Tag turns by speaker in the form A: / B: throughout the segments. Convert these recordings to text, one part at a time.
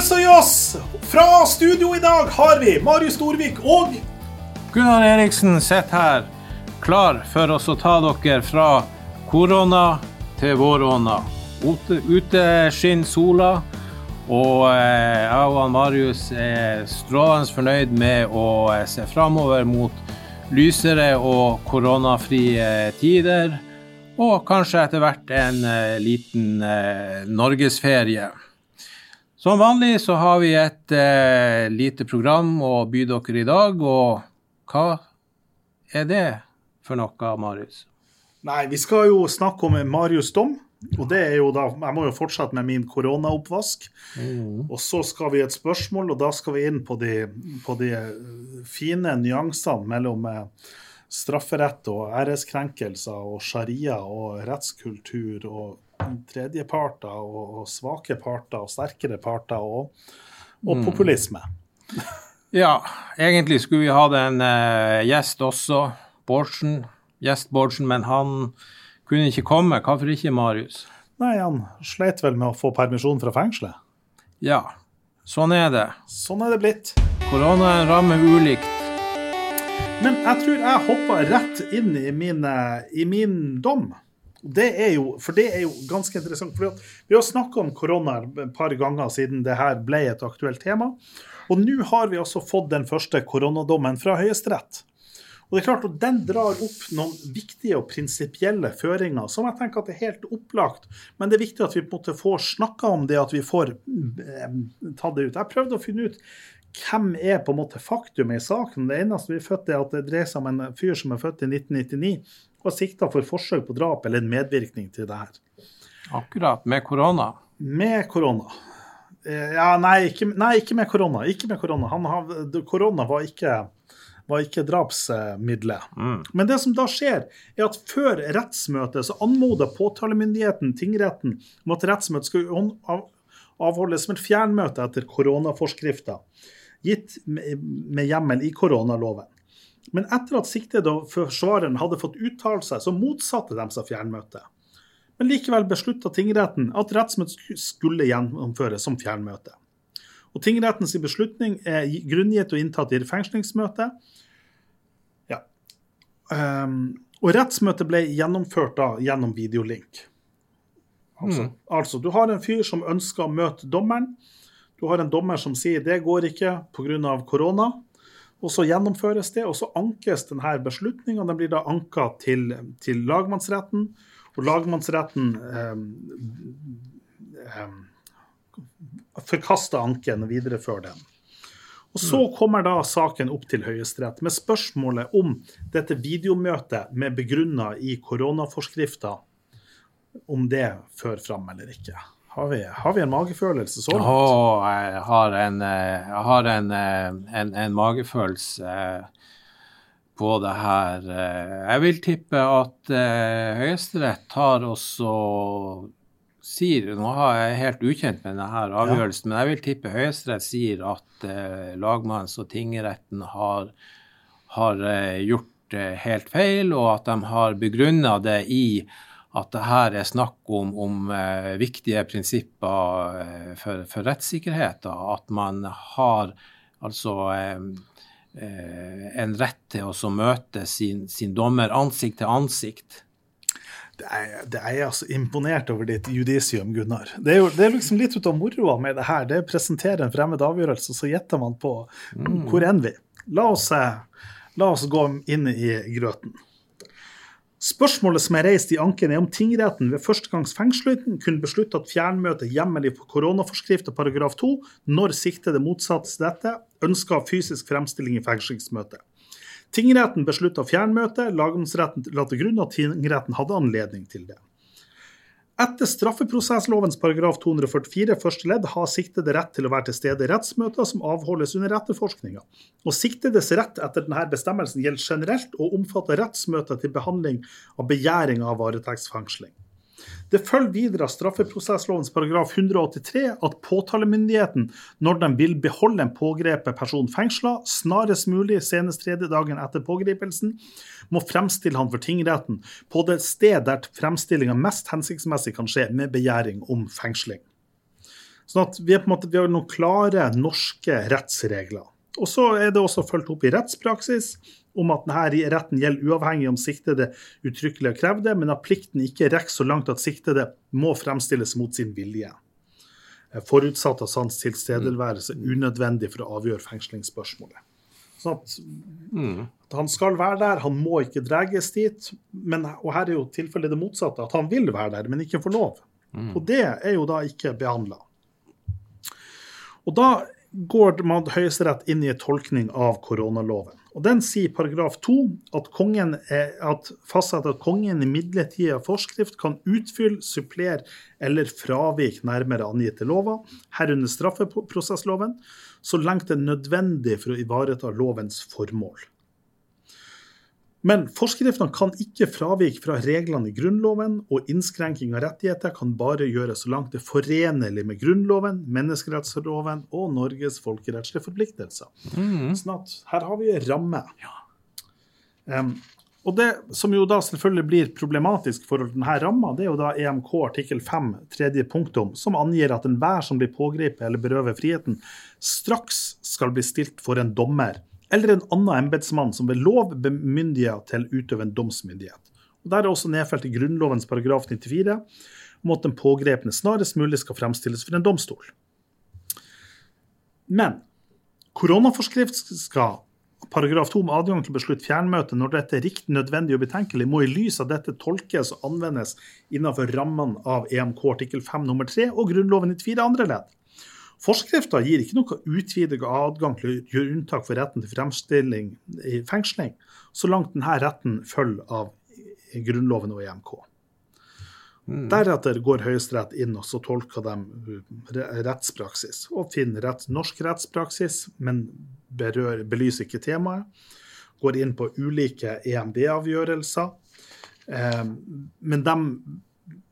A: Og jøss! Fra studio i dag har vi Marius Storvik og
B: Gunnar Eriksen sitter her, klar for oss å ta dere fra korona til våråna. Ute, ute skinner sola, og eh, jeg og Marius er strålende fornøyd med å eh, se framover mot lysere og koronafrie tider. Og kanskje etter hvert en eh, liten norgesferie. Som vanlig så har vi et eh, lite program å by dere i dag, og hva er det for noe, Marius?
A: Nei, vi skal jo snakke om Marius Dom. Og det er jo da Jeg må jo fortsette med min koronaoppvask. Mm. Og så skal vi et spørsmål, og da skal vi inn på de, på de fine nyansene mellom eh, strafferett og æreskrenkelser og sharia og rettskultur og tredjeparter og, og svake parter og sterkere parter og, og mm. populisme.
B: ja, egentlig skulle vi hatt en uh, gjest også, Bårdsen. Gjest Bårdsen, men han kunne ikke komme. Hvorfor ikke, Marius?
A: Nei, han sleit vel med å få permisjon fra fengselet.
B: Ja, sånn er det.
A: Sånn er det blitt.
B: Korona rammer ulikt.
A: Men jeg tror jeg hoppa rett inn i min, i min dom. Det er jo, for det er jo ganske interessant. for Vi har snakka om korona et par ganger siden det her ble et aktuelt tema. Og nå har vi altså fått den første koronadommen fra Høyesterett. Og det er klart at Den drar opp noen viktige og prinsipielle føringer som jeg tenker at er helt opplagt. Men det er viktig at vi på en måte får snakka om det, at vi får eh, tatt det ut. Jeg prøvde å finne ut hvem er på en måte faktum i saken. Det eneste vi født er at det dreier seg om en fyr som er født i 1999 og sikta for forsøk på drap eller en medvirkning til det her.
B: Akkurat. Med korona?
A: Med korona. Eh, ja, nei ikke, nei, ikke med korona. Ikke med korona. Har, korona var ikke, var ikke drapsmiddelet. Mm. Men det som da skjer, er at før rettsmøtet så anmoder påtalemyndigheten tingretten om at rettsmøtet skal avholdes som et fjernmøte etter koronaforskrifta gitt med hjemmel i koronaloven. Men etter at siktede og forsvareren hadde fått uttalt seg, så motsatte de seg fjernmøte. Men likevel beslutta tingretten at rettsmøtet skulle gjennomføres som fjernmøte. Og Tingrettens beslutning er grunngitt og inntatt i fengslingsmøtet. Ja. Um, og rettsmøtet ble gjennomført da gjennom videolink. Altså, mm. altså, du har en fyr som ønsker å møte dommeren. Du har en dommer som sier det går ikke pga. korona. Og så gjennomføres det, og så ankes denne beslutninga. Den blir da anka til, til, lagmannsretten, og lagmannsretten eh, eh, forkaster anken og viderefører den. Og Så mm. kommer da saken opp til Høyesterett med spørsmålet om dette videomøtet med begrunna i koronaforskrifta, om det fører fram eller ikke. Har vi, har vi, en magefølelse så langt?
B: Oh, jeg har en, eh, jeg har en, eh, en, en magefølelse eh, på det her. Jeg vil tippe at Høyesterett tar også sier Nå er jeg helt ukjent med denne avgjørelsen, ja. men jeg vil tippe Høyesterett sier at lagmanns- og tingretten har, har gjort helt feil, og at de har begrunna det i at det her er snakk om, om uh, viktige prinsipper uh, for, for, rettssikkerhet. At man har altså uh, en rett til å møte sin, sin, dommer ansikt til ansikt.
A: Det er, det er altså imponert over ditt judisium, Gunnar. Det er jo det er liksom litt ut av moroa med det her. Det presenterer en fremmed avgjørelse, så gjetter man på mm. hvor enn vi. La oss, la oss gå inn i grøten. Spørsmålet som er reist i anken, er om tingretten ved førstegangs fengsling kunne beslutte at fjernmøte hjemmel i koronaforskrift paragraf 2, når siktede motsatte dette, ønska fysisk fremstilling i fengslingsmøtet. Tingretten beslutta fjernmøte, lagmannsretten la til grunn at tingretten hadde anledning til det. Etter straffeprosesslovens paragraf 244 første ledd har siktede rett til å være til stede i rettsmøter som avholdes under etterforskninga. Og siktedes rett etter denne bestemmelsen gjelder generelt og omfatter rettsmøter til behandling av begjæring av varetektsfengsling. Det følger videre av straffeprosesslovens paragraf 183 at påtalemyndigheten, når de vil beholde en pågrepet person fengsla, snarest mulig, senest tredje dagen etter pågripelsen, må fremstille han for tingretten på det sted der fremstillinga mest hensiktsmessig kan skje, med begjæring om fengsling. Sånn at vi, måte, vi har noen klare norske rettsregler. Og så er det også fulgt opp i rettspraksis om at denne retten gjelder uavhengig om siktede uttrykkelig har krevd det, men at plikten ikke rekker så langt at siktede må fremstilles mot sin vilje. Forutsatt at sans tilstedeværelse er unødvendig for å avgjøre fengslingsspørsmålet. Sånn at, at, han skal være der, han må ikke dras dit. Men, og her er jo tilfellet det motsatte, at han vil være der, men ikke får lov. Mm. Og det er jo da ikke behandla. Og da går man Høyesterett inn i en tolkning av koronaloven. Og Den sier paragraf 2 at, kongen er, at fastsetter at kongen i midlertidig forskrift kan utfylle, supplere eller fravike nærmere angitte lover, herunder straffeprosessloven, så lenge det er nødvendig for å ivareta lovens formål. Men forskriftene kan ikke fravike fra reglene i Grunnloven, og innskrenking av rettigheter kan bare gjøres så langt det er forenlig med Grunnloven, menneskerettsloven og Norges folkerettslige forpliktelser. Mm. Sånn at her har vi en ramme. Ja. Um, og Det som jo da selvfølgelig blir problematisk for denne ramma, det er jo da EMK artikkel 5 tredje punktum, som angir at enhver som blir pågrepet eller berøver friheten, straks skal bli stilt for en dommer eller en annen embetsmann som ved lov bemyndiger til å utøve en domsmyndighet. Og Der er også nedfelt i Grunnlovens paragraf 94 om at den pågrepne snarest mulig skal fremstilles for en domstol. Men koronaforskrift skal paragraf 2 om adgang til å beslutte fjernmøte når dette er riktig, nødvendig og betenkelig, må i lys av dette tolkes og anvendes innenfor rammene av EMK artikkel 5 nummer 3 og Grunnloven i fire andre ledd. Forskrifta gir ikke noe utvidet adgang til å gjøre unntak for retten til fremstilling i fengsling, så langt denne retten følger av Grunnloven og EMK. Mm. Deretter går Høyesterett inn og så tolker de rettspraksis, og finner rett, norsk rettspraksis, men berør, belyser ikke temaet. Går inn på ulike EMD-avgjørelser. Eh, men de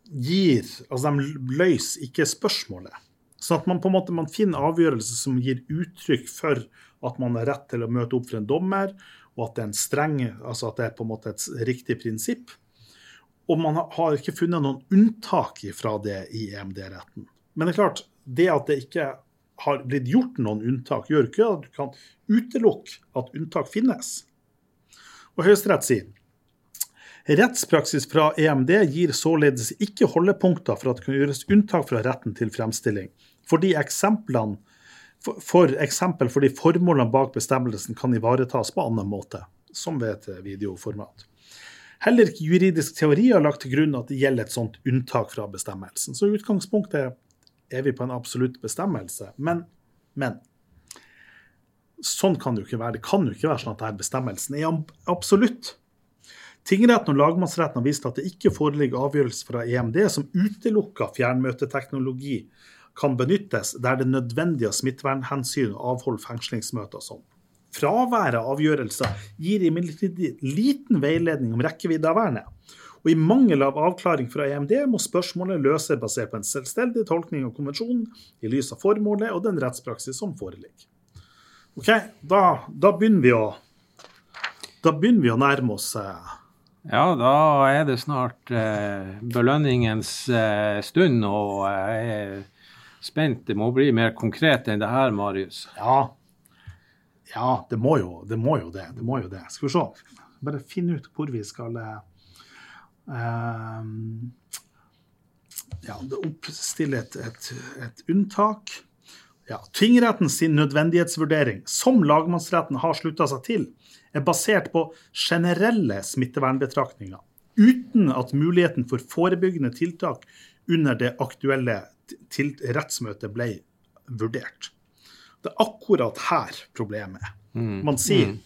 A: gir Altså, de løser ikke spørsmålet. Sånn at man på en måte finner avgjørelser som gir uttrykk for at man har rett til å møte opp for en dommer, og at det er en streng, altså at det er på en måte et riktig prinsipp. Og man har ikke funnet noen unntak fra det i EMD-retten. Men det er klart, det at det ikke har blitt gjort noen unntak, gjør ikke at du kan utelukke at unntak finnes. Og Høyesterett sier Rettspraksis fra EMD gir således ikke holdepunkter for at det kan gjøres unntak fra retten til fremstilling, fordi eksemplene for eksempel fordi formålene bak bestemmelsen kan ivaretas på annen måte, som ved et videoformat. Heller ikke juridisk teori har lagt til grunn at det gjelder et sånt unntak fra bestemmelsen. Så i utgangspunktet er vi på en absolutt bestemmelse. Men, men sånn kan det jo ikke være. Det kan jo ikke være sånn at denne bestemmelsen er absolutt. Tingretten og lagmannsretten har vist at det ikke foreligger avgjørelse fra EMD som utelukker fjernmøteteknologi kan benyttes der det nødvendig av smittevernhensyn å avholde fengslingsmøter som. Fraværet av avgjørelser gir imidlertid liten veiledning om rekkevidde av vernet. Og i mangel av avklaring fra EMD må spørsmålet løses basert på en selvstendig tolkning av konvensjonen i lys av formålet og den rettspraksis som foreligger. Ok, Da, da begynner vi å da begynner vi å nærme oss eh,
B: ja, da er det snart eh, belønningens eh, stund, og er spent. Det må bli mer konkret enn det her, Marius.
A: Ja, ja det, må jo, det må jo det. Det må jo det. Skal vi se. Bare finne ut hvor vi skal eh, ja, oppstille et, et, et unntak. Ja, Tingretten sin nødvendighetsvurdering, som lagmannsretten har slutta seg til, er basert på generelle smittevernbetraktninger, uten at muligheten for forebyggende tiltak under det aktuelle rettsmøtet ble vurdert. Det er akkurat her problemet er. Mm. Man sier mm.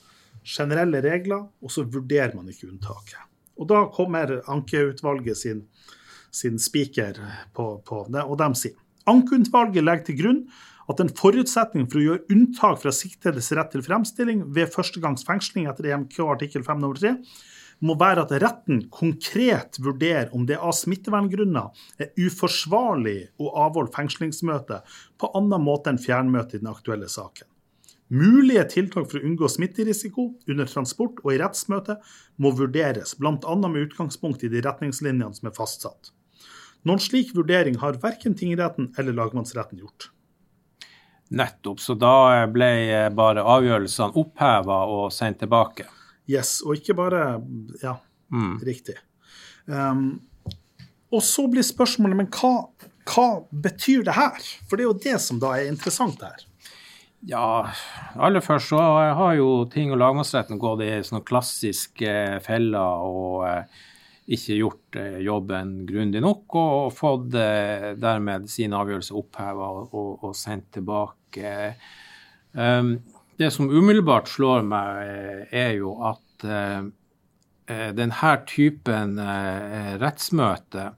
A: generelle regler, og så vurderer man ikke unntaket. Og da kommer ankeutvalget sin, sin spiker på, på det, og de sier Ankeutvalget legger til grunn at en forutsetning for å gjøre unntak fra siktedes rett til fremstilling ved førstegangs fengsling etter EMK artikkel 5 nr. 3 må være at retten konkret vurderer om det av smitteverngrunner er uforsvarlig å avholde fengslingsmøte på annen måte enn fjernmøte i den aktuelle saken. Mulige tiltak for å unngå smitterisiko under transport og i rettsmøte må vurderes, bl.a. med utgangspunkt i de retningslinjene som er fastsatt. Noen slik vurdering har verken tingretten eller lagmannsretten gjort.
B: Nettopp. Så da ble bare avgjørelsene oppheva og sendt tilbake.
A: Yes, og ikke bare Ja,
B: Mm.
A: riktig. Um, og så blir spørsmålet men hva, hva betyr det her? For det er jo det som da er interessant her.
B: Ja, aller først så har jo ting- og lagmannsretten gått i sånne klassiske feller og eh, ikke gjort eh, jobben grundig nok, og fått eh, dermed sin avgjørelse oppheva og, og sendt tilbake. Um, det som umiddelbart slår meg, eh, er jo at eh, eh, denne typen rettsmøte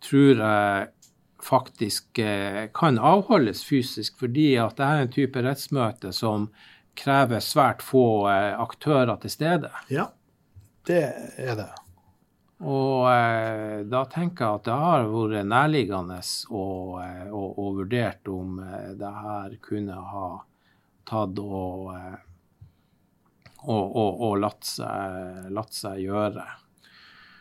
B: tror jeg faktisk kan avholdes fysisk, fordi at det er en type rettsmøte som krever svært få aktører til stede.
A: Ja, det er det.
B: Og eh, da tenker jeg at det har vært nærliggende å, å, å vurdere om det her kunne ha tatt og, eh, og, og, og latt, seg, latt seg gjøre.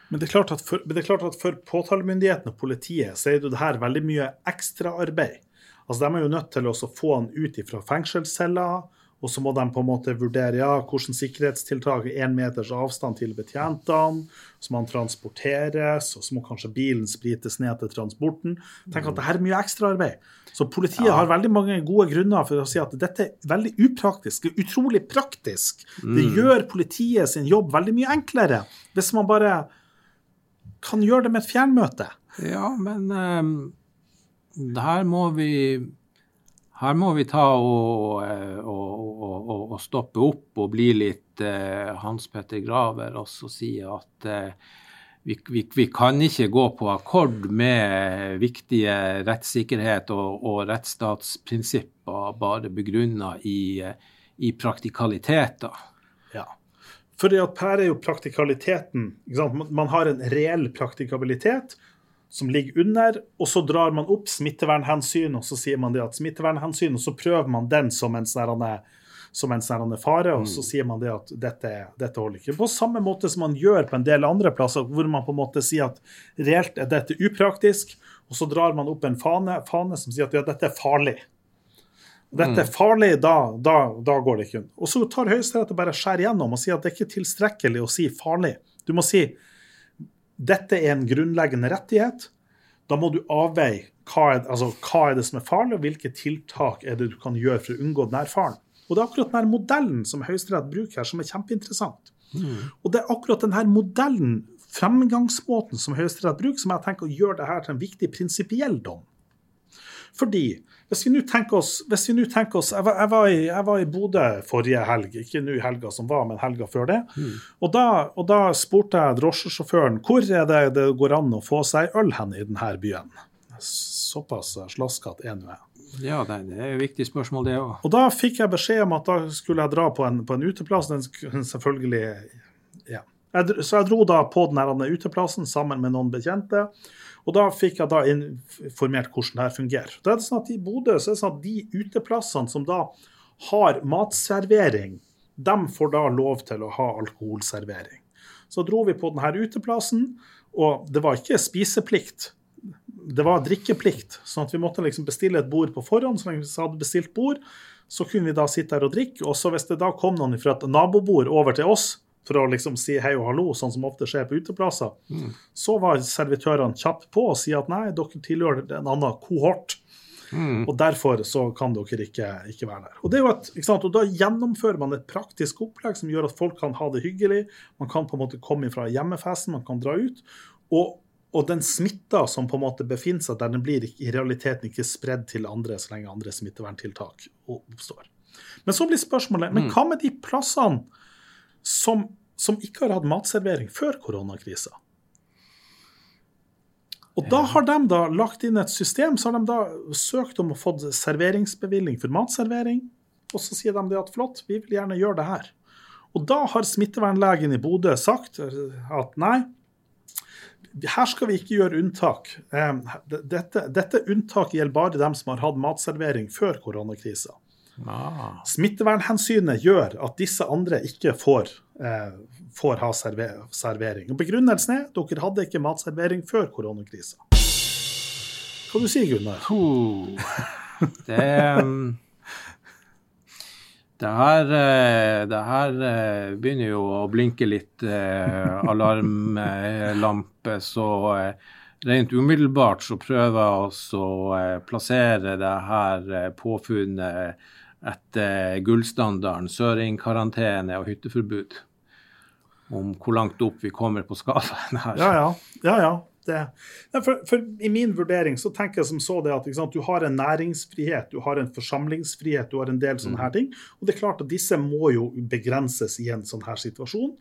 A: Men det er klart at for, men påtalemyndigheten og politiet så er det her veldig mye ekstraarbeid. Altså, de er jo nødt til å få han ut fra fengselsceller, og så må de på en måte vurdere ja, hvordan sikkerhetstiltak er én meters avstand til betjentene, så må han transporteres, og så må kanskje bilen sprites ned til transporten. Tenk at dette er mye ekstraarbeid. Så politiet har veldig mange gode grunner for å si at dette er veldig upraktisk. Det er utrolig praktisk. Det gjør politiet sin jobb veldig mye enklere hvis man bare kan gjøre det med et fjernmøte.
B: Ja, men um, her må vi her må vi ta og, og, og, og, stoppe opp og bli litt eh, Hans Petter Graver og si at eh, vi, vi, vi, kan ikke gå på akkord med viktige rettssikkerhet og, rettsstatsprinsipper bare begrunna i, i praktikaliteter.
A: Ja. Fordi at her er jo praktikaliteten Man har en reell praktikabilitet som ligger under, og så drar man opp smittevernhensyn, og så sier man det at smittevernhensyn, og så prøver man den som en snærende, som en snærende fare, og så sier man det at dette, dette, holder ikke. På samme måte som man gjør på en del andre plasser, hvor man på en måte sier at reelt er dette upraktisk, og så drar man opp en fane, fane som sier at ja, dette er farlig. Dette er farlig, da, da, da går det ikke. Og så tar Høyesterett og bare skjærer gjennom og sier at det ikke er tilstrekkelig å si farlig. Du må si dette er en grunnleggende rettighet. Da må du avveie hva er, altså, hva er det som er farlig, og hvilke tiltak er det du kan gjøre for å unngå denne faren. Og Det er akkurat denne modellen som Høyesterett bruker her, som er kjempeinteressant. Mm. Og det er akkurat denne modellen, fremgangsmåten som Høyesterett bruker, som jeg tenker å gjøre dette til en viktig prinsipiell dom. Fordi hvis vi nå tenker oss, tenker oss Jeg var, jeg var i, jeg var i Bodø forrige helg, ikke nå helga som var, men helga før det. Mm. Og, da, og, da, spurte jeg drosjesjåføren hvor er det det går an å få seg øl hen i denne byen. Såpass slaskete er nå jeg.
B: Ja, det er et viktig spørsmål, det òg.
A: Og da fikk jeg beskjed om at da skulle jeg dra på en, på en uteplass. Den selvfølgelig ja. Så jeg dro da på denne uteplassen sammen med noen bekjente. Og da fikk jeg da informert hvordan det her fungerer. Da er det sånn at I Bodø så er det sånn at de uteplassene som da har matservering, de får da lov til å ha alkoholservering. Så dro vi på denne uteplassen, og det var ikke spiseplikt. Det var drikkeplikt. sånn at vi måtte liksom bestille et bord på forhånd. Så lenge vi hadde bestilt bord, så kunne vi da sitte her og drikke. Og så hvis det da kom noen fra et nabobord over til oss, for å liksom si hei og hallo, sånn som ofte skjer på uteplasser, mm. så var servitørene kjappe på å si at nei, dere tilhører en annen kohort. Mm. Og derfor så kan dere ikke, ikke være der. Og, det er jo et, og Da gjennomfører man et praktisk opplegg som gjør at folk kan ha det hyggelig. Man kan på en måte komme fra hjemmefesten, man kan dra ut. Og, og den smitta som på en måte befinner seg der, den blir i realiteten ikke spredd til andre så lenge andre smitteverntiltak oppstår. Men så blir spørsmålet men mm. hva med de plassene som, som ikke har hatt matservering før koronakrisa. Og da har de da lagt inn et system, så har de da søkt om å få serveringsbevilling for matservering. Og så sier de det at flott, vi vil gjerne gjøre det her. Og da har smittevernlegen i Bodø sagt at nei, her skal vi ikke gjøre unntak. Dette, dette unntaket gjelder bare dem som har hatt matservering før koronakrisa. Ah. Smittevernhensynet gjør at disse andre ikke får, eh, får ha server servering. Og Begrunnelsen er at dere hadde ikke matservering før koronakrisa. Hva du sier Gunnar?
B: Oh, Det um, det her, eh, det her eh, begynner jo å blinke litt eh, alarmlampe, så eh, rent umiddelbart så prøver jeg å plassere det her påfunnet etter gullstandarden søringkarantene og hytteforbud. Om hvor langt opp vi kommer på skalaen her.
A: Ja, ja. ja, ja. Det. Nei, For, for I min vurdering så tenker jeg som så det at sant, du har en næringsfrihet, du har en forsamlingsfrihet, du har en del sånne her ting. Og det er klart at disse må jo begrenses i en sånn her situasjon.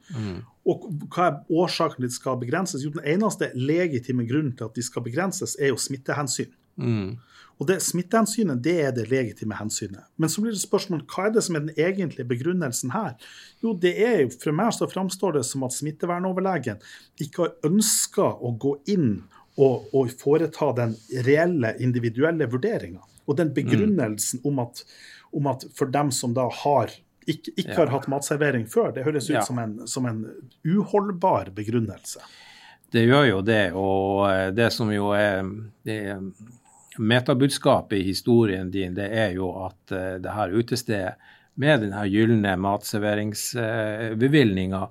A: Og hva er årsaken til at de skal begrenses? Jo, den eneste legitime grunnen til at de skal begrenses, er jo smittehensyn.
B: Mm.
A: Og det Smittehensynet det er det legitime hensynet. Men så blir det spørsmål hva er det som er den egentlige begrunnelsen her? Jo, det er jo, For meg så framstår det som at smittevernoverlegen ikke har ønska å gå inn og, og foreta den reelle, individuelle vurderinga. Og den begrunnelsen om, at, om at for dem som da har ikke, ikke
B: Ja.
A: har hatt matservering før, det høres ut
B: Ja.
A: som, en, som en uholdbar begrunnelse.
B: Det gjør jo det, og eh, det som jo er det er Metabudskapet i historien din, det er jo at uh, det her utestedet med den her gylne matserveringsbevilgninga,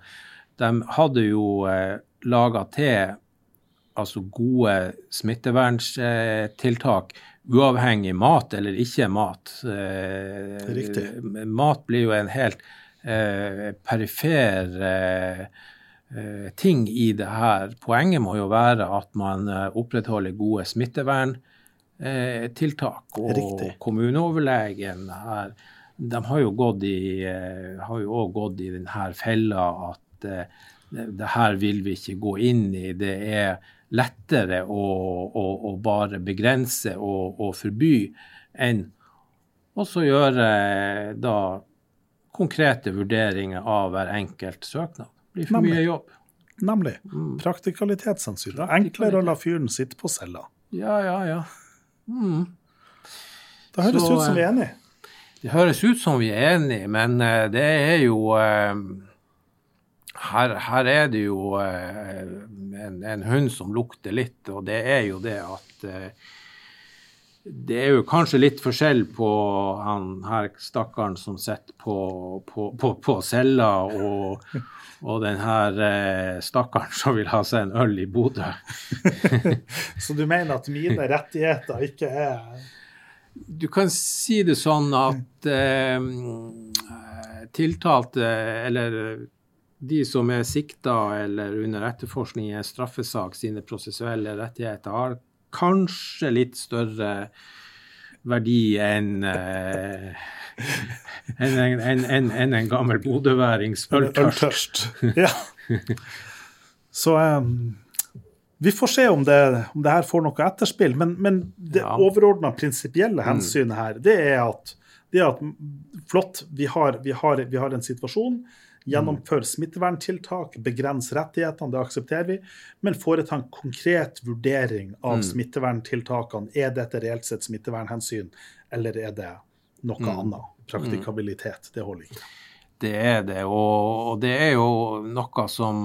B: de hadde jo uh, laga til altså gode smitteverntiltak uavhengig mat eller ikke mat. Eh,
A: Riktig.
B: Mat blir jo en helt eh, perifer eh, eh, ting i det her. Poenget må jo være at man eh, opprettholder gode smitteverntiltak. Og
A: Riktig.
B: kommuneoverlegen her, de har jo gått i, eh, har jo også gått i denne fella at eh, det, her vil vi ikke gå inn i. Det er lettere å, å, å bare begrense og, og forby enn også gjøre eh, da konkrete vurderinger av hver enkelt søknad. Det blir for
A: Nemlig.
B: mye jobb.
A: Nemlig
B: Mm.
A: praktikalitetshensyn. Er enklere å la fyren sitte på cella.
B: Ja, ja, ja. Mm.
A: Det høres
B: Så,
A: ut som vi er enige.
B: Det høres ut som vi er enige, men eh, det er jo eh, her, her er det jo eh, en, en hund som lukter litt, og det er jo det at eh, det er jo kanskje litt forskjell på han her stakkaren som sitter på, på, på, på cella, og, og den her eh, stakkaren som vil ha seg en øl i Bodø.
A: Så du mener at mine rettigheter ikke er
B: Du kan si det sånn at eh, tiltalte, eller de som er sikta eller under etterforskning i en straffesak, sine prosessuelle rettigheter har kanskje litt større verdi enn en, en, en, en, gammel bodøværings øltørst.
A: øltørst. Ja. Så um, vi får se om det, om det her får noe etterspill. Men, men det
B: Ja.
A: overordna prinsipielle hensynet her, det er at, det er at flott, vi har, vi, har, vi har en situasjon. Gjennomfør smitteverntiltak, begrens rettighetene, det aksepterer vi. Men foreta en konkret vurdering av smitteverntiltakene. Er dette reelt sett smittevernhensyn, eller er det noe annet? Praktikabilitet. Det holder ikke.
B: Det er det, og, det er jo noe som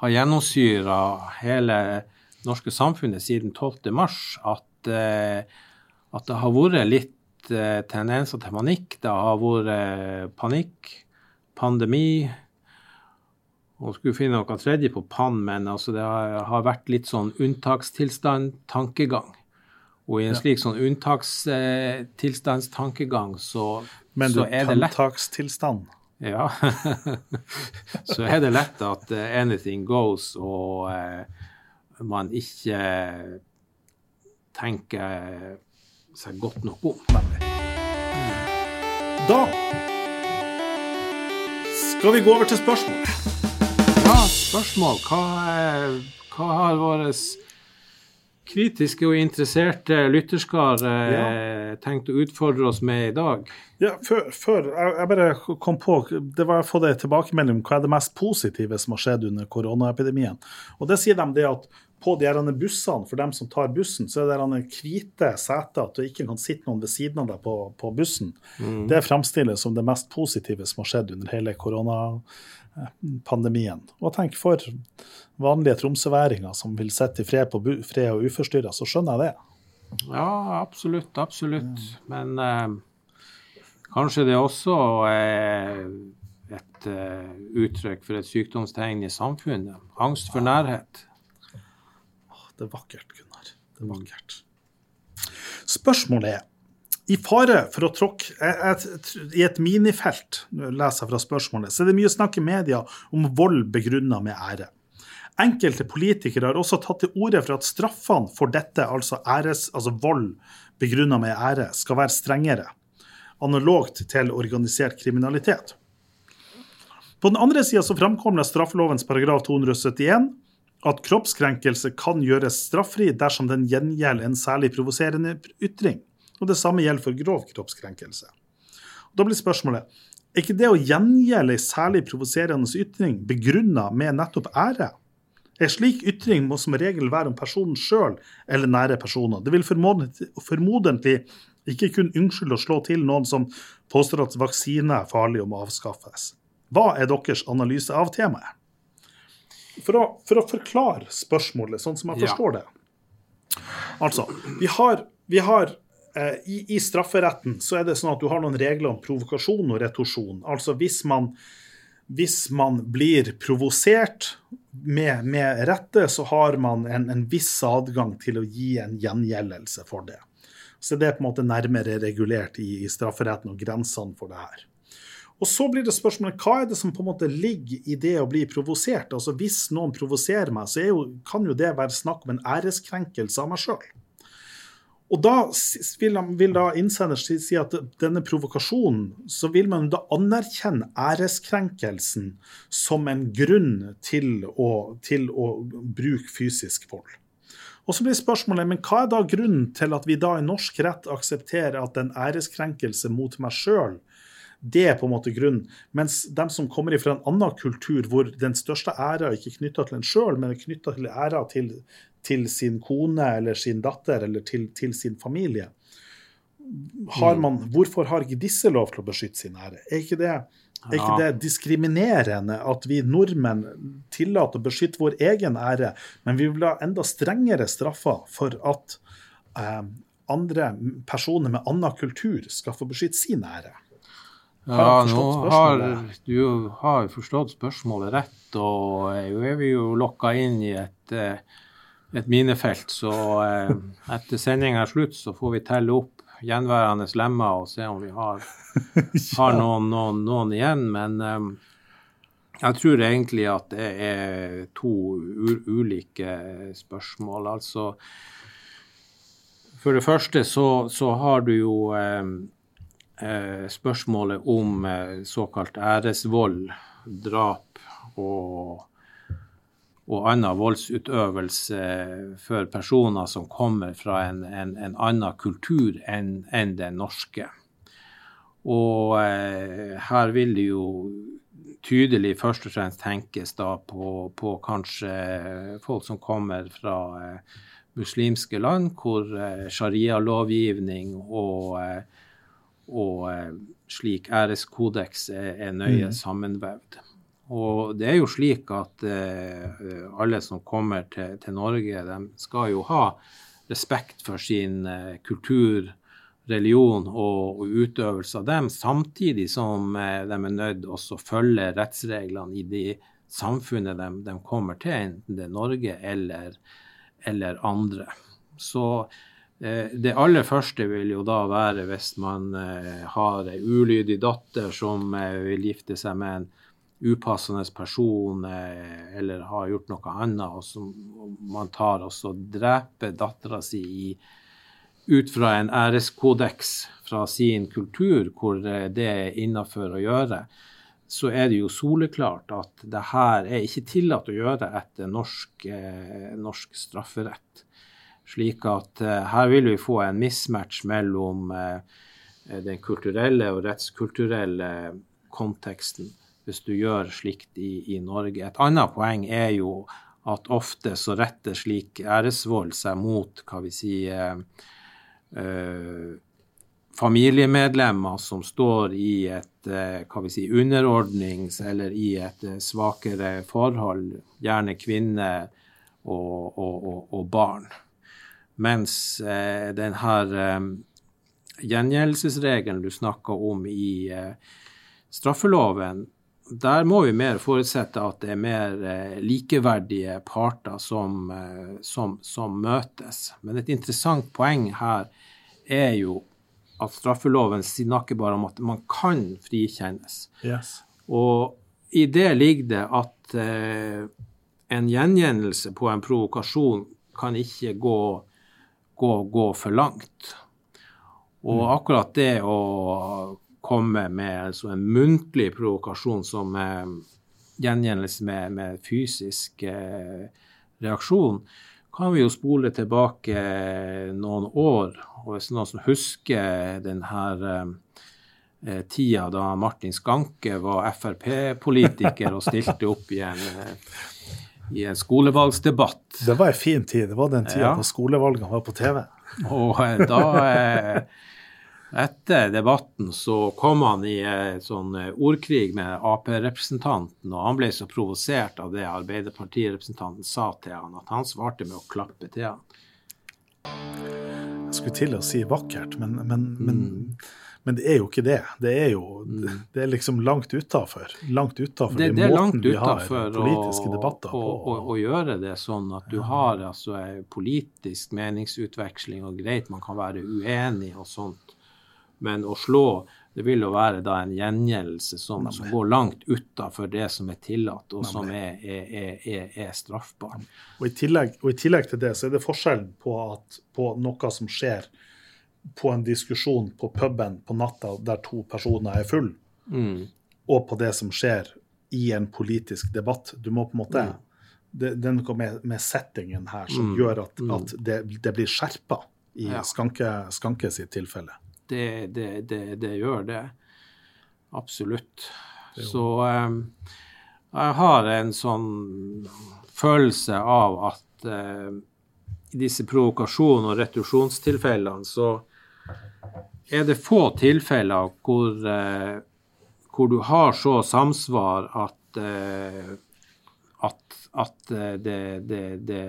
B: har gjennomsyra hele norske samfunnet siden 12. mars, at, eh, at det har vært litt eh, tendenser til panikk. Det har vært eh, panikk, pandemi og skulle finne noe tredje på pann, men altså det har, vært litt sånn unntakstilstand, tankegang. Og i en slik sånn unntakstilstandstankegang så,
A: Men du,
B: så er det lett
A: unntakstilstand?
B: ja. så er det lett at eh, anything goes, og eh, man ikke tenker seg godt nok om.
A: Da skal vi gå over til spørsmål.
B: Ja, spørsmål. Hva, hva har våre kritiske og interesserte lytterskar ja. tenkt å utfordre oss med i dag?
A: Ja, før, før jeg, jeg bare kom på Det var å få det tilbakemelding om hva er det mest positive som har skjedd under koronaepidemien. Og det sier de det at på de her bussene, for dem som tar bussen, så er det hvite seter, at du ikke kan sitte noen ved siden av deg på, på bussen. Det fremstilles som det mest positive som har skjedd under hele koronapandemien. Og tenk for vanlige tromsøværinger som vil sitte i fred, på fred og uforstyrra, så skjønner jeg det.
B: Ja, absolutt. Absolutt. Men eh, kanskje det også er et uh, uttrykk for et sykdomstegn i samfunnet. Angst for nærhet.
A: Det er vakkert, Gunnar. Det er vakkert. Spørsmålet er i fare for å tråkke I et minifelt, leser jeg fra spørsmålet, så er det mye snakk i media om vold begrunnet med ære. Enkelte politikere har også tatt til orde for at straffene for dette, altså, æres, altså vold begrunnet med ære, skal være strengere, analogt til organisert kriminalitet. På den andre sida framkommer straffelovens paragraf 271 at kroppskrenkelse kan gjøres straffri dersom den gjengjelder en særlig provoserende ytring. Og Det samme gjelder for grov kroppskrenkelse. Og da blir spørsmålet er ikke det å gjengjelde en særlig provoserende ytring begrunna med nettopp ære? En slik ytring må som regel være om personen sjøl eller nære personer. Det vil formodentlig ikke kun unnskylde å slå til noen som påstår at vaksine er farlig og må avskaffes. Hva er deres analyse av temaet? For å, for å forklare spørsmålet sånn som jeg forstår det. Altså, vi har, vi har eh, i, i, strafferetten så er det sånn at du har noen regler om provokasjon og retorsjon. Altså hvis man, hvis man blir provosert med, med, rette, så har man en, en, viss adgang til å gi en gjengjeldelse for det. Så det er på en måte nærmere regulert i, i strafferetten og grensene for det her. Og så blir det spørsmålet hva er det som på en måte ligger i det å bli provosert? Altså Hvis noen provoserer meg, så jo, kan jo det være snakk om en æreskrenkelse av meg sjøl. Og da vil, vil da innsender si, at denne provokasjonen, så vil man da anerkjenne æreskrenkelsen som en grunn til å, til å bruke fysisk vold. Og så blir spørsmålet men hva er da grunnen til at vi da i norsk rett aksepterer at en æreskrenkelse mot meg sjøl det er på en måte grunnen. Mens de som kommer fra en annen kultur, hvor den største æra ikke er knytta til en sjøl, men er knytta til æra til, til, sin kone eller sin datter eller til, til sin familie, har mm. man, hvorfor har ikke disse lov til å beskytte sin ære? Er ikke det, er ikke det diskriminerende at vi nordmenn tillater å beskytte vår egen ære, men vi vil ha enda strengere straffer for at eh, andre personer med annen kultur skal få beskytte sin ære?
B: Ja, nå har du har forstått spørsmålet rett, og nå er vi jo lokka inn i et, eh, et minefelt. Så eh, etter sendinga er slutt, så får vi telle opp gjenværende lemmer og se om vi har, har noen, noen, noen, igjen. Men um, jeg tror egentlig at det er to ulike spørsmål. Altså For det første så, så har du jo um, eh, spørsmålet om eh, såkalt æresvold, drap og, og annen voldsutøvelse for personer som kommer fra en, en, en annen kultur enn en den norske. Og eh, her vil det jo tydelig først og fremst tenkes da på, på kanskje folk som kommer fra eh, muslimske land, hvor eh, sharia-lovgivning og eh, og eh, slik æreskodeks er, er nøye mm. sammenvevd. Og det er jo slik at eh, alle som kommer til, til, Norge, de skal jo ha respekt for sin eh, kultur, religion og, og, utøvelse av dem, samtidig som eh, de er nødt til å følge rettsreglene i de samfunnet de, de kommer til, enten det er Norge eller, eller andre. Så det aller første vil jo da være hvis man eh, har ei ulydig datter som eh, vil gifte seg med en upassende person eller har gjort noe annet, og som man tar og dreper dattera si ut fra en æreskodeks fra sin kultur, hvor det er innafor å gjøre, så er det jo soleklart at det her er ikke tillatt å gjøre etter norsk, norsk strafferett. Slik at uh, her vil vi få en mismatch mellom uh, den kulturelle og rettskulturelle konteksten hvis du gjør slikt i, i, Norge. Et annet poeng er jo at ofte så retter slik æresvold seg mot hva vi sier uh, familiemedlemmer som står i et hva vi sier, underordnings- eller i et svakere forhold, gjerne kvinner og, og, og, og barn. Mens eh, den her eh, gjengjeldelsesregelen du snakka om i eh, straffeloven, der må vi mer forutsette at det er mer eh, likeverdige parter som, eh, som, som, møtes. Men et interessant poeng her er jo at straffeloven snakker bare om at man kan frikjennes.
A: Yes.
B: Og i det ligger det at eh, en gjengjeldelse på en provokasjon kan ikke gå, gå, gå for langt. Og mm. akkurat det å komme med altså en muntlig provokasjon som eh, gjengjeldelse med, med, fysisk eh, reaksjon, kan vi jo spole tilbake noen år. Og hvis noen som husker denne eh, eh tida da Martin Skanke var Frp-politiker og stilte opp i en, eh, i en skolevalgsdebatt.
A: Det var en fin tid. Det var den tida ja. på skolevalgene var på TV.
B: Og eh, da etter debatten så kom han i en sånn eh, ordkrig med Ap-representanten, og han ble så provosert av det Arbeiderpartirepresentanten sa til han, at han svarte med å klappe til han.
A: Jeg skulle til å si vakkert, men, men, men, mm. Men det er jo ikke det. Det er jo mm. det er liksom langt utafor. Langt utafor
B: det, det måten vi har politiske debatter på. Å gjøre det sånn at du har altså politisk meningsutveksling, og greit man kan være uenig og sånt men å slå det vil jo være da en gjengjeldelse som, som, går langt utafor det som er tillatt, og som er, er, er, er straffbart.
A: Og og i, tillegg, til det så er det forskjellen på, at, på noe som skjer på en diskusjon på puben på natta der to personer er full, mm. og på det som skjer i en politisk debatt. Du må på en måte mm. det, det, er noe med, med, settingen her som mm. gjør at, mm. at det, det, blir skjerpa i ja. Skanke, Skanke sitt tilfelle
B: det, det, det, det gjør det. Absolutt. Så um, jeg har en sånn følelse av at uh, i disse provokasjon- og retusjonstilfellene så er det få tilfeller hvor, uh, hvor du har så samsvar at, uh, at, at det, det, det,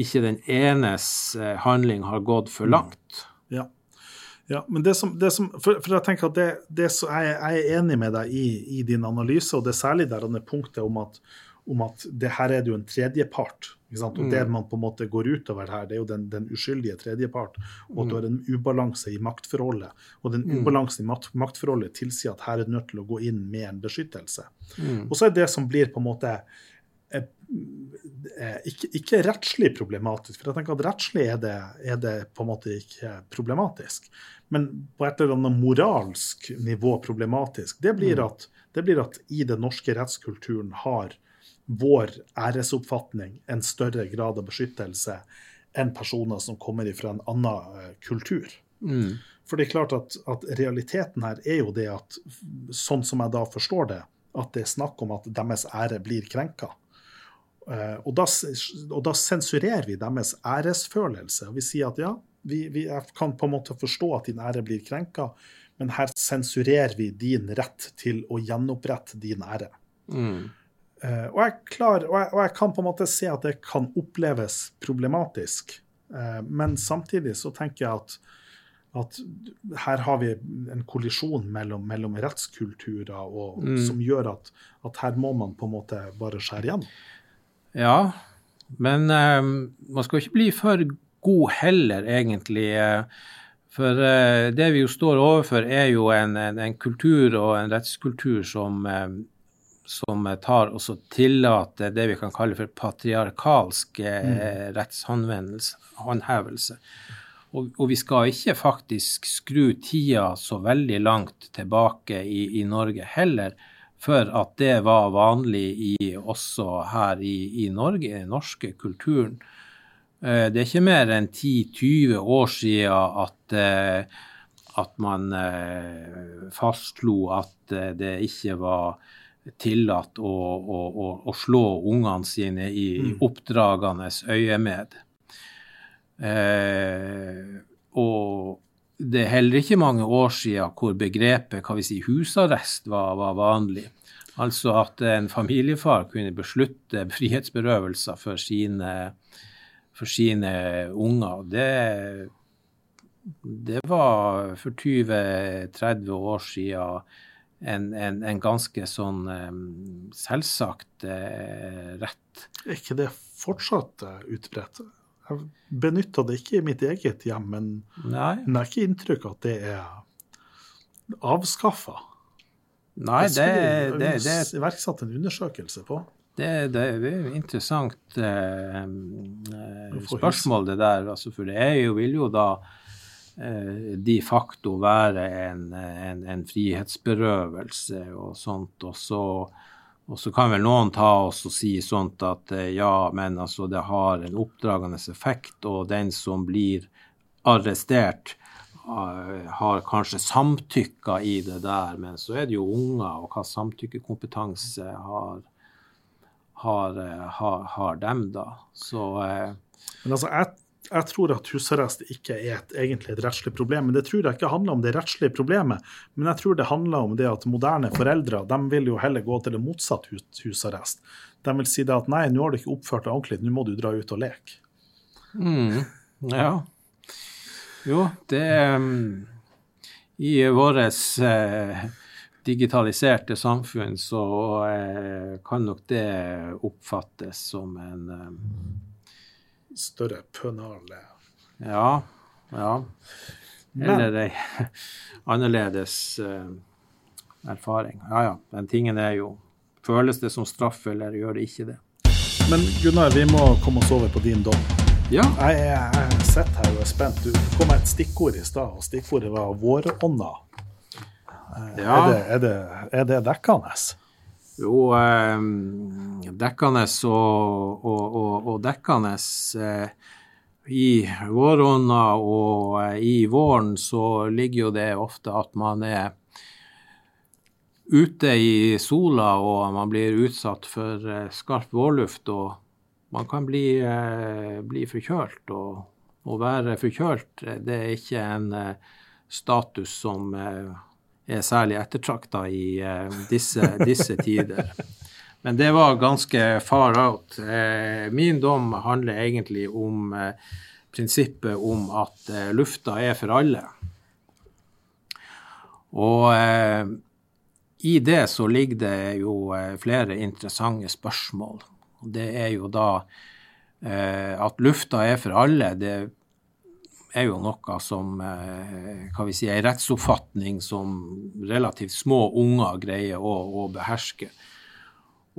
B: ikke den enes handling har gått for mm. langt.
A: Ja. Ja, men det som, det som for, for, jeg tenker at det, det så, jeg, jeg, er enig med deg i, i, din analyse, og det er særlig der det punktet om at, om at det her er det jo en tredjepart. Og mm. det man på en måte går utover her, det er jo den, den uskyldige tredjepart. Og at mm. du har en ubalanse i maktforholdet. Og den mm. ubalansen i makt, maktforholdet tilsier at her er du nødt til å gå inn med en beskyttelse. Mm. Og så er det som blir på en måte eh, ikke, ikke, rettslig problematisk. For jeg tenker at rettslig er det, er det, på en måte ikke problematisk men på et eller annet moralsk nivå problematisk, det blir, mm. at, det blir at i den norske rettskulturen har vår æresoppfatning en større grad av beskyttelse enn personer som kommer fra en annen eh, kultur. Mm. For det er klart at, at, realiteten her er jo det at, sånn som jeg da forstår det, at det er snakk om at deres ære blir krenka. Uh, og, da, og da sensurerer vi deres æresfølelse. Og vi sier at ja, vi, vi, kan på en måte forstå at din ære blir krenka, men her sensurerer vi din rett til å gjenopprette din ære. Mm. Uh, og, jeg klar, og, jeg, og, jeg kan på en måte se at det kan oppleves problematisk, uh, men samtidig så tenker jeg at, at her har vi en kollisjon mellom, mellom rettskulturer og, mm. som gjør at, at, her må man på en måte bare skjære igjen.
B: Ja, men uh, man skal ikke bli for god heller, egentlig. For uh, det vi jo står overfor, er jo en, en, en kultur og en rettskultur som, eh, som tar og tillater det vi kan kalle for patriarkalsk eh, mm. rettshåndhevelse. Og, og, vi skal ikke faktisk skru tida så veldig langt tilbake i, i Norge heller, for at det var vanlig i, også her i, i Norge, i den norske kulturen. Eh, det er ikke mer enn 10-20 år siden at, eh, at man fastslo at det ikke var tillatt å, å, å, å slå ungene sine i mm. øyemed. Eh, og det er heller ikke mange år siden hvor begrepet hva vi si, husarrest var, var vanlig. Altså at en familiefar kunne beslutte frihetsberøvelser for sine for sine unger. Det, det var for 20-30 år siden en, en, en ganske sånn selvsagt uh, rett.
A: Er ikke det fortsatt uh, utbredt? Jeg benytter det ikke i mitt eget hjem, men,
B: Nei.
A: jeg har ikke inntrykk av at det er avskaffa.
B: Nei, det, det, det, det
A: iverksatt en undersøkelse på.
B: Det, det, er jo interessant eh, spørsmål, det der. Altså, for det er jo, vil jo da eh, de facto være en, en, en, frihetsberøvelse og sånt. Og så, og så kan vel noen ta oss og si sånt at eh, ja, men altså det har en oppdragende effekt, og den som blir arrestert, har kanskje samtykka i det der, men så er det jo unger, og hva samtykkekompetanse har, har, har, har dem, da. Så
A: eh. Men altså, jeg, jeg, tror at husarrest ikke er et, egentlig et rettslig problem. Men det tror jeg ikke handler om det rettslige problemet, men jeg tror det handler om det at moderne foreldre de vil jo heller gå til det motsatte hus, husarrest. De vil si det at nei, nå har du ikke oppført deg ordentlig, nå må du dra ut og leke.
B: Mm, ja. Jo, det um, I vårt uh, digitaliserte samfunn så uh, kan nok det oppfattes som en um,
A: Større pønale.
B: Ja. Ja. Eller ei annerledes uh, erfaring. Ja ja, den tingen er jo Føles det som straff, eller gjør det ikke det?
A: Men Gunnar, vi må komme oss over på din dom.
B: Ja.
A: Jeg, jeg, sitter her og er spent. Du kom med et stikkord i stad, og stikkordet var 'vårånda'. Eh, ja. Er, det, er, det, er det dekkende?
B: Jo, eh, dekkende og, og, og, og dekkende. Eh, I vårånda og eh, i våren så ligger jo det ofte at man er ute i sola og man blir utsatt for eh, skarp vårluft. og man kan bli, eh, bli forkjølt. Og å være forkjølt, eh, det er ikke en status som er særlig ettertrakta i disse, disse, tider. Men det var ganske far out. Min dom handler egentlig om prinsippet om at lufta er for alle. Og i det så ligger det jo flere interessante spørsmål. Det er jo da eh, at lufta er for alle. Det er jo noe som eh, kan vi si, en rettsoppfatning som relativt små unger greier å, å beherske.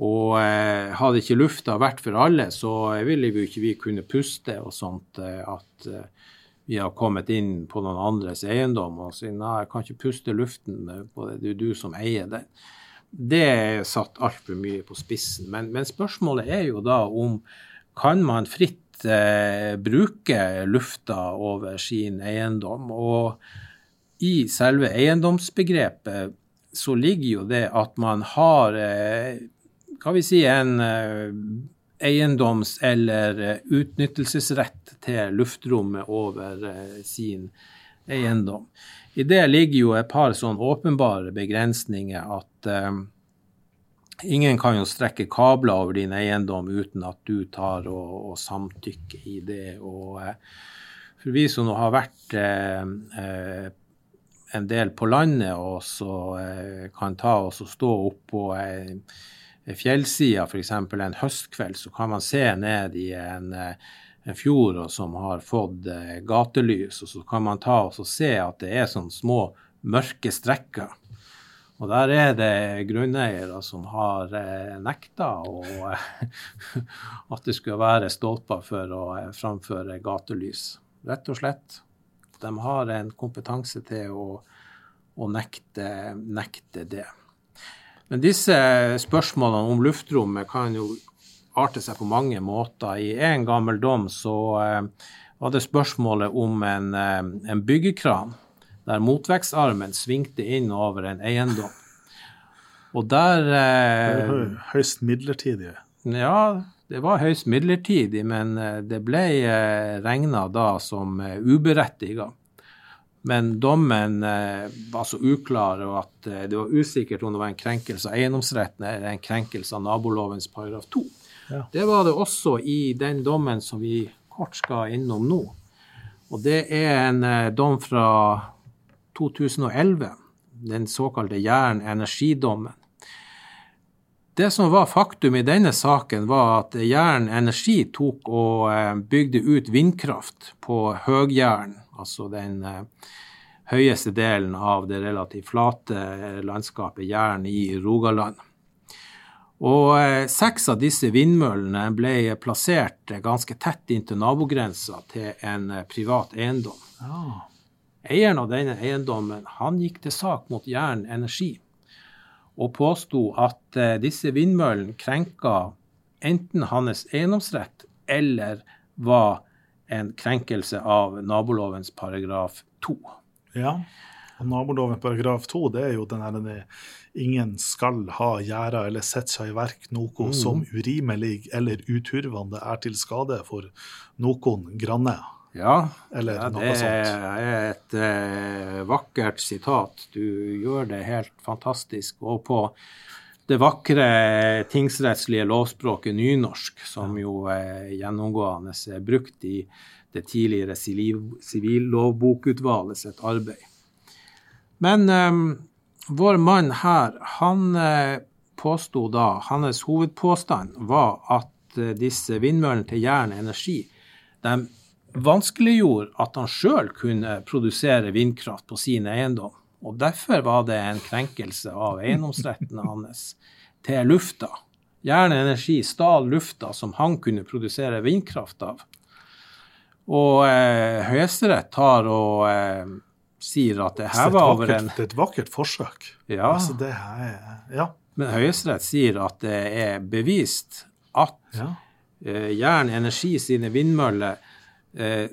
B: Og eh, hadde ikke lufta vært for alle, så ville vi ikke vi kunne puste og sånt. Eh, at eh, vi har kommet inn på noen andres eiendom og sier nei, jeg kan ikke puste luften, på det er du som eier den det er satt altfor mye på spissen. Men, men, spørsmålet er jo da om kan man fritt eh, bruke lufta over sin eiendom? Og i selve eiendomsbegrepet så ligger jo det at man har eh, kan vi si en eh, eiendoms- eller eh, utnyttelsesrett til luftrommet over eh, sin eiendom. I det ligger jo et par sånn åpenbare begrensninger at ingen kan jo strekke kabler over din eiendom uten at du tar og, og samtykker i det. Og uh, for vi som har vært uh, uh, en del på landet og så kan ta oss og stå oppå ei fjellside f.eks. en høstkveld, så kan man se ned i en en fjord som har fått eh, gatelys, og så kan man ta og se at det er sånne små mørke strekker. Og der er det grunneiere som har eh, nekta at det skulle være stolper for å eh, framføre gatelys. Rett og slett. De har en kompetanse til å, å nekte, nekte det. Men disse spørsmålene om luftrommet kan jo arte seg på mange måter. I en gammel dom så eh, var det spørsmålet om en, en byggekran der motvektsarmen svingte inn over en eiendom. Og der
A: eh, Høyst midlertidig?
B: Ja, det var høyst midlertidig, men eh, det ble eh, regna da som eh, uberettiga. Men dommen eh, var så uklar, og at eh, det var usikkert om det var en krenkelse av eiendomsretten eller en krenkelse av nabolovens paragraf 2. Det var det også i den dommen som vi kort skal innom nå. Og det er en dom fra 2011, den såkalte jern-energidommen. Det som var faktum i denne saken, var at Jæren Energi tok og eh, bygde ut vindkraft på Høgjæren, altså den eh, høyeste delen av det relativt flate landskapet Jæren i Rogaland. Og eh, seks av disse vindmøllene ble plassert ganske tett inntil nabogrensa til en privat eiendom.
A: Ja.
B: Eieren av denne eiendommen han gikk til sak mot Jæren Energi og påsto at eh, disse vindmøllene krenka enten hans eiendomsrett eller var en krenkelse av nabolovens paragraf 2.
A: ja. Og naboloven paragraf 2 det er jo den her denne, ingen skal ha gjerda eller sette seg i verk noe som urimelig eller uturvande er til skade for noen granne.
B: Ja,
A: Eller
B: ja
A: noe
B: det
A: sånt.
B: er et eh, vakkert sitat. Du gjør det helt fantastisk. Og på det vakre tingsrettslige lovspråket nynorsk, som jo er gjennomgående er brukt i det tidligere sivil- sivillovbokutvalget sitt arbeid. Men eh, vår mann her, han eh, påsto da, hans hovedpåstand var at eh, disse vindmøllene til Jæren Energi de vanskeliggjorde at han sjøl kunne produsere vindkraft på sin eiendom. Og derfor var det en krenkelse av eiendomsretten hans til lufta. Jæren Energi stal lufta som han kunne produsere vindkraft av. Og eh, Høyesterett tar og eh, sier at det her
A: er
B: var over en
A: det er et vakkert forsøk.
B: Ja.
A: Altså, det her er, ja.
B: Men Høyesterett sier at det er bevist at
A: ja.
B: eh, Jern Energi sine vindmøller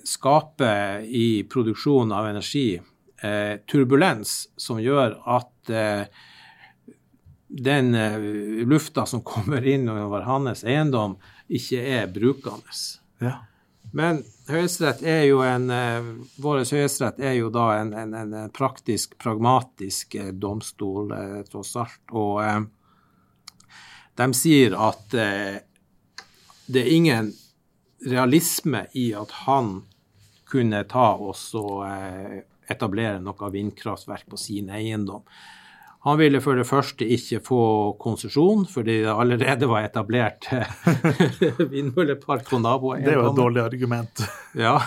B: skaper i produksjon av energi eh, turbulens som gjør at eh, den eh, lufta som kommer inn over hans eiendom, ikke er brukende.
A: ja.
B: Men Høyesterett er jo en eh, Vår høyesterett er jo da en, en, en praktisk, pragmatisk eh, domstol, eh, tross alt. Og eh, de sier at eh, det er ingen realisme i at han kunne ta oss og eh, etablere noe vindkraftverk på sin eiendom. Han ville for det første ikke få konsesjon, fordi det allerede var etablert eh, vindmøllepark på naboen.
A: Det er jo et dårlig argument.
B: Ja.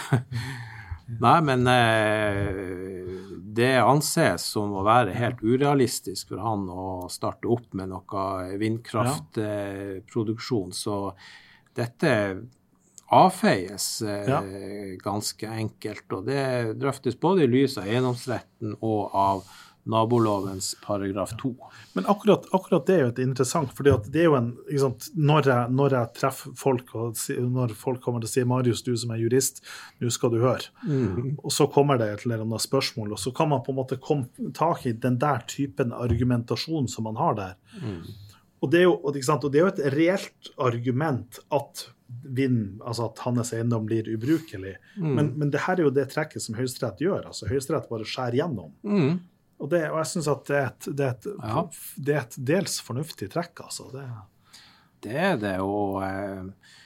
B: Nei, men eh, det anses som å være helt urealistisk for han å starte opp med noe vindkraftproduksjon. Så dette avfeies eh,
A: Ja.
B: ganske enkelt. Og det drøftes både i lys av eiendomsretten og av nabolovens paragraf 2.
A: Men akkurat, akkurat det er jo et interessant, fordi det er jo en sant, når, jeg, når jeg treffer folk, og når folk kommer til å si 'Marius, du som er jurist, nå skal du høre', og så kommer det et eller annet spørsmål, og så kan man på en måte komme tak i den der typen argumentasjon som man har der. Og det, jo, og, sant, og det er jo et reelt argument at vind, altså at hans eiendom blir ubrukelig. Men, men det her er jo det trekket som Høyesterett gjør. altså Høyesterett bare skjærer gjennom.
B: Mm.
A: Og, det, og jeg syns at det er, et, det, er et,
B: Ja.
A: det er et dels fornuftig trekk, altså. Det,
B: Det er det, og eh,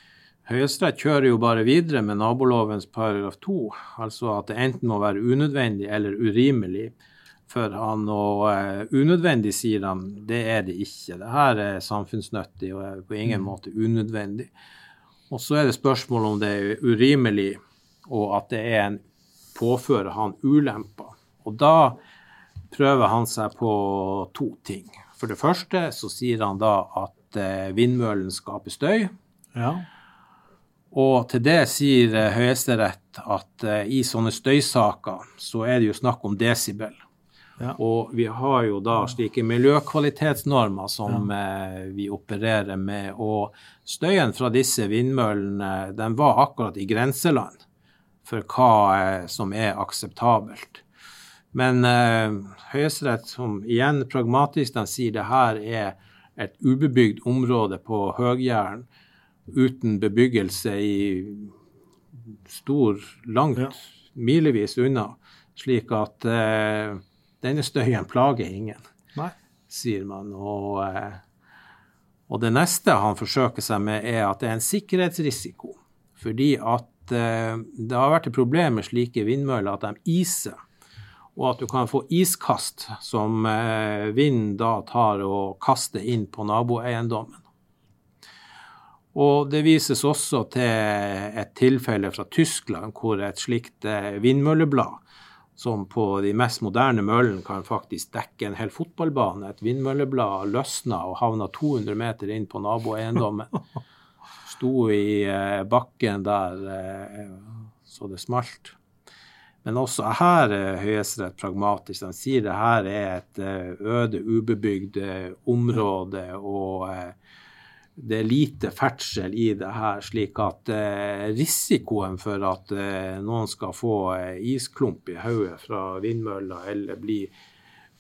B: Høyesterett kjører jo bare videre med nabolovens paragraf 2, altså at det enten må være unødvendig eller urimelig for han. Og eh, unødvendig, sier han, det er det ikke. Det her er samfunnsnyttig og er på ingen måte unødvendig. Og så er det spørsmål om det er urimelig, og at det er en påfører han ulemper. Og da prøver han seg på to ting. For det første så sier han da at eh, vindmøllen skaper støy.
A: ja.
B: Og til det sier eh, Høyesterett at eh, i sånne støysaker så er det jo snakk om desibel.
A: Ja.
B: Og vi har jo da slike miljøkvalitetsnormer som ja. vi opererer med. Og støyen fra disse vindmøllene den var akkurat i grenseland for hva eh, som er akseptabelt. Men eh, Høyesterett, som igjen pragmatisk, den sier det her er et ubebygd område på Høgjæren uten bebyggelse i stor, langt, milevis unna. Slik at eh, denne støyen plager ingen,
A: Nei.
B: sier man. Og, eh, og det neste han forsøker seg med, er at det er en sikkerhetsrisiko. Fordi at eh, det har vært et problem med slike vindmøller at de iser. Og at du kan få iskast som eh, vinden da tar og kaster inn på naboeiendommen. Og det vises også til et tilfelle fra Tyskland hvor et slikt vindmølleblad, som på de mest moderne møllene kan faktisk dekke en hel fotballbane, et vindmølleblad løsna og havna 200 meter inn på naboeiendommen. Sto i eh, bakken der eh, så det smalt. Men også her er Høyesterett pragmatisk. De sier det her er et øde, ubebygd område. og det er lite ferdsel i det her, slik at eh, risikoen for at eh, noen skal få eh, isklump i hodet fra vindmølla eller bli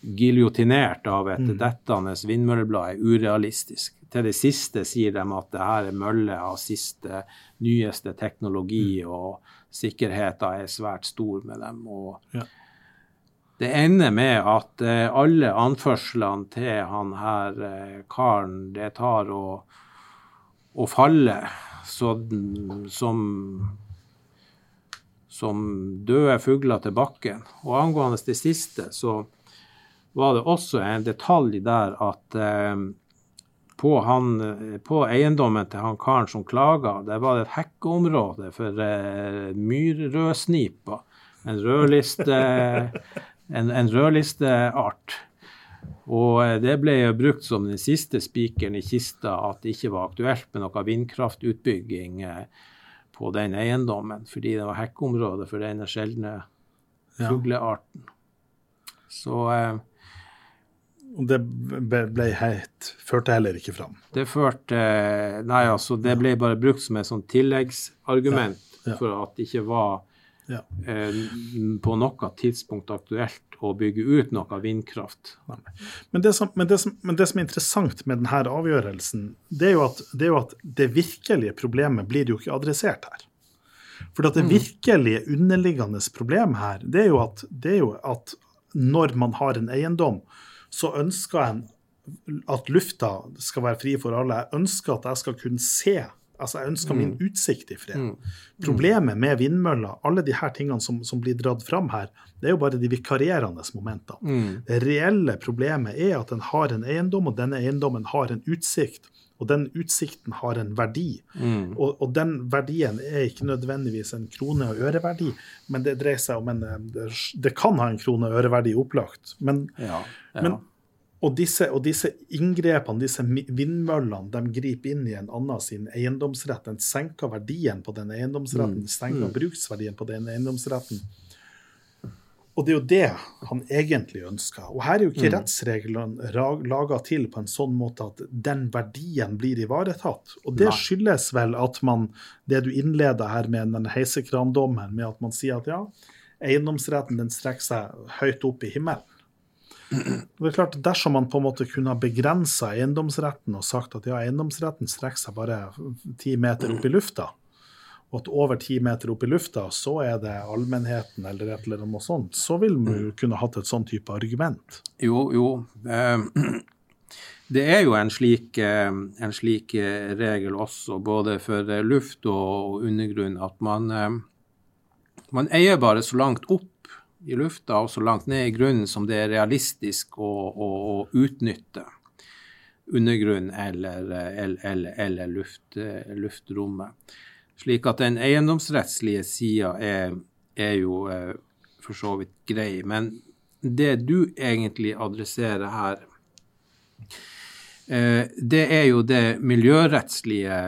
B: giljotinert av et mm. dettende vindmølleblad, er urealistisk. Til det siste sier de at det her er møller av siste, nyeste teknologi, mm. og sikkerheten er svært stor med dem. og ja. Det ender med at alle anførslene til han her karen det tar og å falle så, som, som døde fugler til bakken. Og angående det siste, så var det også en detalj der at eh, på, han, på, eiendommen til han karen som klaga, der var det et hekkeområde for eh, myrrødsnipa. En rødliste, en, en rødlisteart. Og eh, det ble jo brukt som den siste spikeren i kista at det ikke var aktuelt med noe vindkraftutbygging eh, på den eiendommen, fordi det var hekkeområde for denne sjeldne fuglearten. Så eh,
A: og det ble helt, førte heller ikke fram?
B: Det førte Nei, altså, det ble bare brukt som et sånn tilleggsargument ja, ja. for at det ikke var ja. eh, på noe tidspunkt aktuelt å bygge ut noe vindkraft.
A: Men det, som, men, det som, men det, som, er interessant med denne avgjørelsen, det er, at, det er, jo at det virkelige problemet blir jo ikke adressert her. For det mm. virkelige underliggende problemet her, det er, jo at, det er jo at når man har en eiendom, så ønsker en at lufta skal være fri for alle. Jeg ønsker at jeg skal kunne se Altså, jeg ønsker min mm. utsikt i fred. Mm. Problemet med vindmøller, alle de her tingene som, som, blir dratt fram her, det er jo bare de vikarierende momentene. Mm. Det reelle problemet er at den har en eiendom, og denne eiendommen har en utsikt. Og den utsikten har en verdi. Mm. Og, og, den verdien er ikke nødvendigvis en krone- og øreverdi, men det dreier seg om en Det, det kan ha en krone- og øreverdi opplagt, men, ja, ja. men og disse, og disse, inngrepene, disse vindmøllene, de griper inn i en annen sin eiendomsrett. Den senker verdien på den eiendomsretten, mm. senker mm. bruksverdien på den eiendomsretten. Og det er jo det han egentlig ønsker. Og her er jo ikke mm. rettsreglene laga til på en sånn måte at den verdien blir ivaretatt. Og det skyldes vel at man, det du innleder her med den heisekrandommen, med at man sier at ja, eiendomsretten den strekker seg høyt opp i himmelen. Det er klart, Dersom man på en måte kunne ha begrensa eiendomsretten og sagt at ja, eiendomsretten strekker seg bare ti meter opp i lufta, og at over ti meter opp i lufta så er det allmennheten eller et eller annet sånt, så vil man jo kunne hatt et sånn type argument.
B: Jo, jo. Ehm, det er jo en slik, eh, en slik eh, regel også, både for luft og undergrunn, at man, eh, man eier bare så langt opp i lufta og så langt ned i grunnen som det er realistisk å, å, å utnytte undergrunn eller, eller, eller luft, luftrommet. Slik at den eiendomsrettslige sida er, er, jo eh, for så vidt grei. Men det du egentlig adresserer her, eh, det er jo det miljørettslige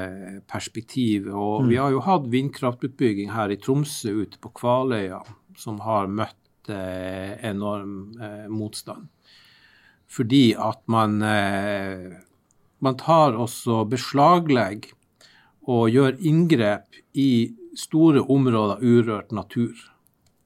B: perspektivet. Og vi mm. har jo hatt vindkraftutbygging her i Tromsø ute på Kvaløya som har møtt eh, enorm eh, motstand. Fordi at man, eh, man tar også beslaglegg og gjør inngrep i store områder urørt natur.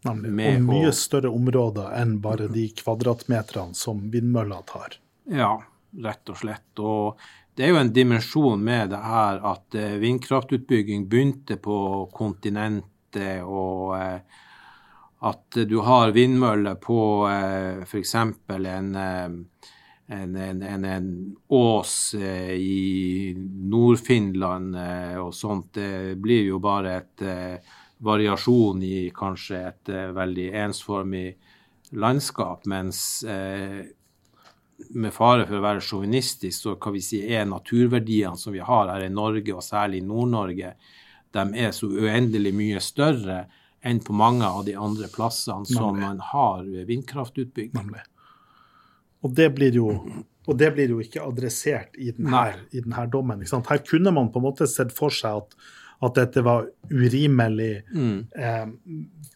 A: Nemlig. Og mye større områder enn bare de kvadratmeterne som vindmøller tar.
B: Ja, rett og slett. Og det er jo en dimensjon med det her at eh, vindkraftutbygging begynte på kontinentet og at du har vindmøller på eh, f.eks. En, eh, en, en, en, en, ås eh, i Nord-Finland og sånt, det blir jo bare et variasjon i kanskje et veldig ensformig landskap, mens med fare for å være sjåvinistisk, så kan vi si er naturverdiene som vi har her i Norge, og særlig Nord-Norge, de er så uendelig mye større enn på mange av de andre plassene som man har vindkraftutbygging.
A: Og det blir jo og det blir jo ikke adressert i denne, i denne dommen. Her kunne man på en måte sett for seg at, at dette var urimelig mm. eh,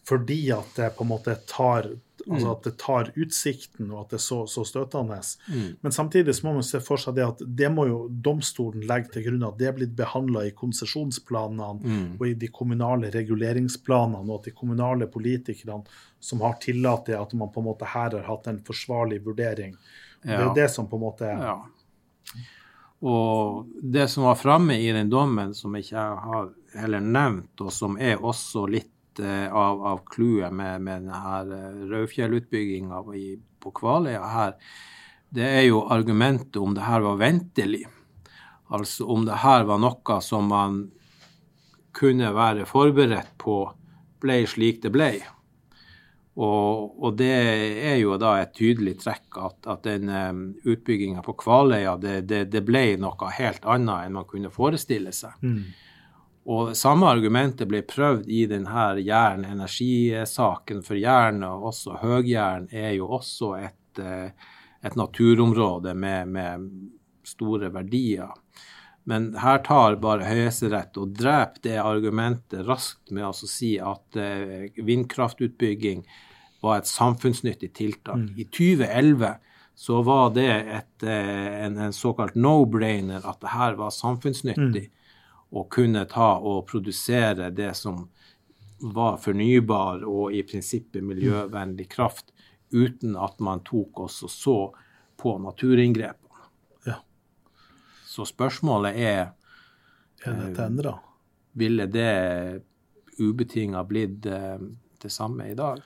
A: fordi at det på en måte tar Altså mm. at det tar utsikten, og at det er så, så støtende. Mm. Men samtidig så må man se for seg det at det må jo domstolen legge til grunn at det er blitt behandla i konsesjonsplanene mm. og i de kommunale reguleringsplanene, og at de kommunale politikerne som har tillatt det, at man på en måte her har hatt en forsvarlig vurdering. Ja. Det er jo det som på en måte er ja.
B: Og det som var framme i den dommen, som jeg ikke har heller nevnt, og som er også litt Eh, av clouet med, med denne eh, Raufjell-utbygginga på Kvaløya her, det er jo argumentet om det her var ventelig. Altså om det her var noe som man kunne være forberedt på ble slik det ble. Og, og det er jo da et tydelig trekk at, at den um, utbygginga på Kvaløya, det, det, det, ble noe helt annet enn man kunne forestille seg. Mm. Og samme argumentet ble prøvd i denne jern-energisaken, for jern og også høgjern er jo også et, eh, et naturområde med, med, store verdier. Men her tar bare Høyesterett og dreper det argumentet raskt med å si at eh, vindkraftutbygging var et samfunnsnyttig tiltak. Mm. I 2011 så var det et, eh, en, en såkalt no-brainer at det her var samfunnsnyttig. Mm å kunne ta og produsere det som var fornybar og i prinsippet miljøvennlig kraft, uten at man tok oss og så på naturinngrepene. Ja. Så spørsmålet er
A: Er dette endra?
B: Ville det ubetinga blitt eh, det samme i dag?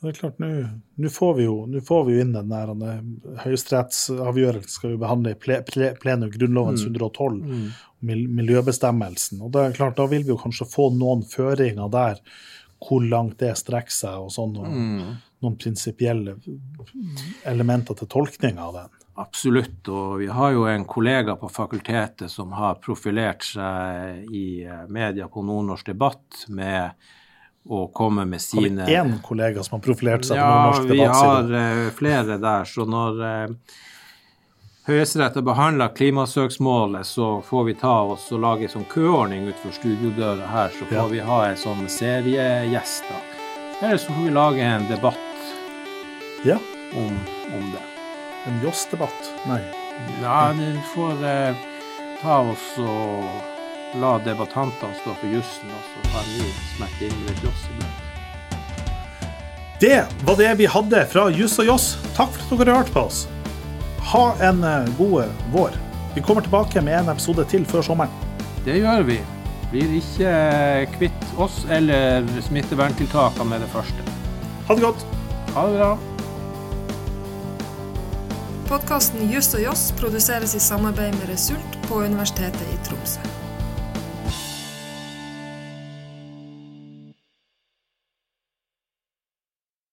A: Det er klart, Nå får, får vi jo inn den der høyesterettsavgjørelsen skal vi behandle i ple, ple, plenum Grunnloven mm. 112, mm. miljøbestemmelsen. og det er klart, Da vil vi jo kanskje få noen føringer der, hvor langt det strekker seg, og sånn, og mm. noen prinsipielle elementer til tolkning av den.
B: Absolutt, og vi har jo en kollega på fakultetet som har profilert seg i eh, media på Nordnorsk debatt med og komme med sine
A: Har vi én kollega som har profilert seg
B: ja, på norsk debattside? Ja, vi har uh, flere der. Så når uh, Høyesterett har behandla klimasøksmålet, så får vi ta oss og lage en sånn køordning utenfor studiodøra her, så får ja. vi ha en sånn seriegjest. da. Eller så får vi lage en debatt
A: ja.
B: om, om det.
A: En Joss-debatt? Nei.
B: Ja, du får uh, ta oss og la debattantene stå for jussen, og så har vi smekket inn litt joss iblant.
A: Det var det vi hadde fra Juss og Joss. Takk for at dere hørte på oss. Ha en eh, god vår. Vi kommer tilbake med en episode til før sommeren.
B: Det gjør vi. Blir ikke kvitt oss eller smitteverntiltakene med det første.
A: Ha det godt.
B: Ha det bra.
C: Podkasten Juss og Joss produseres i samarbeid med Result på Universitetet i Tromsø.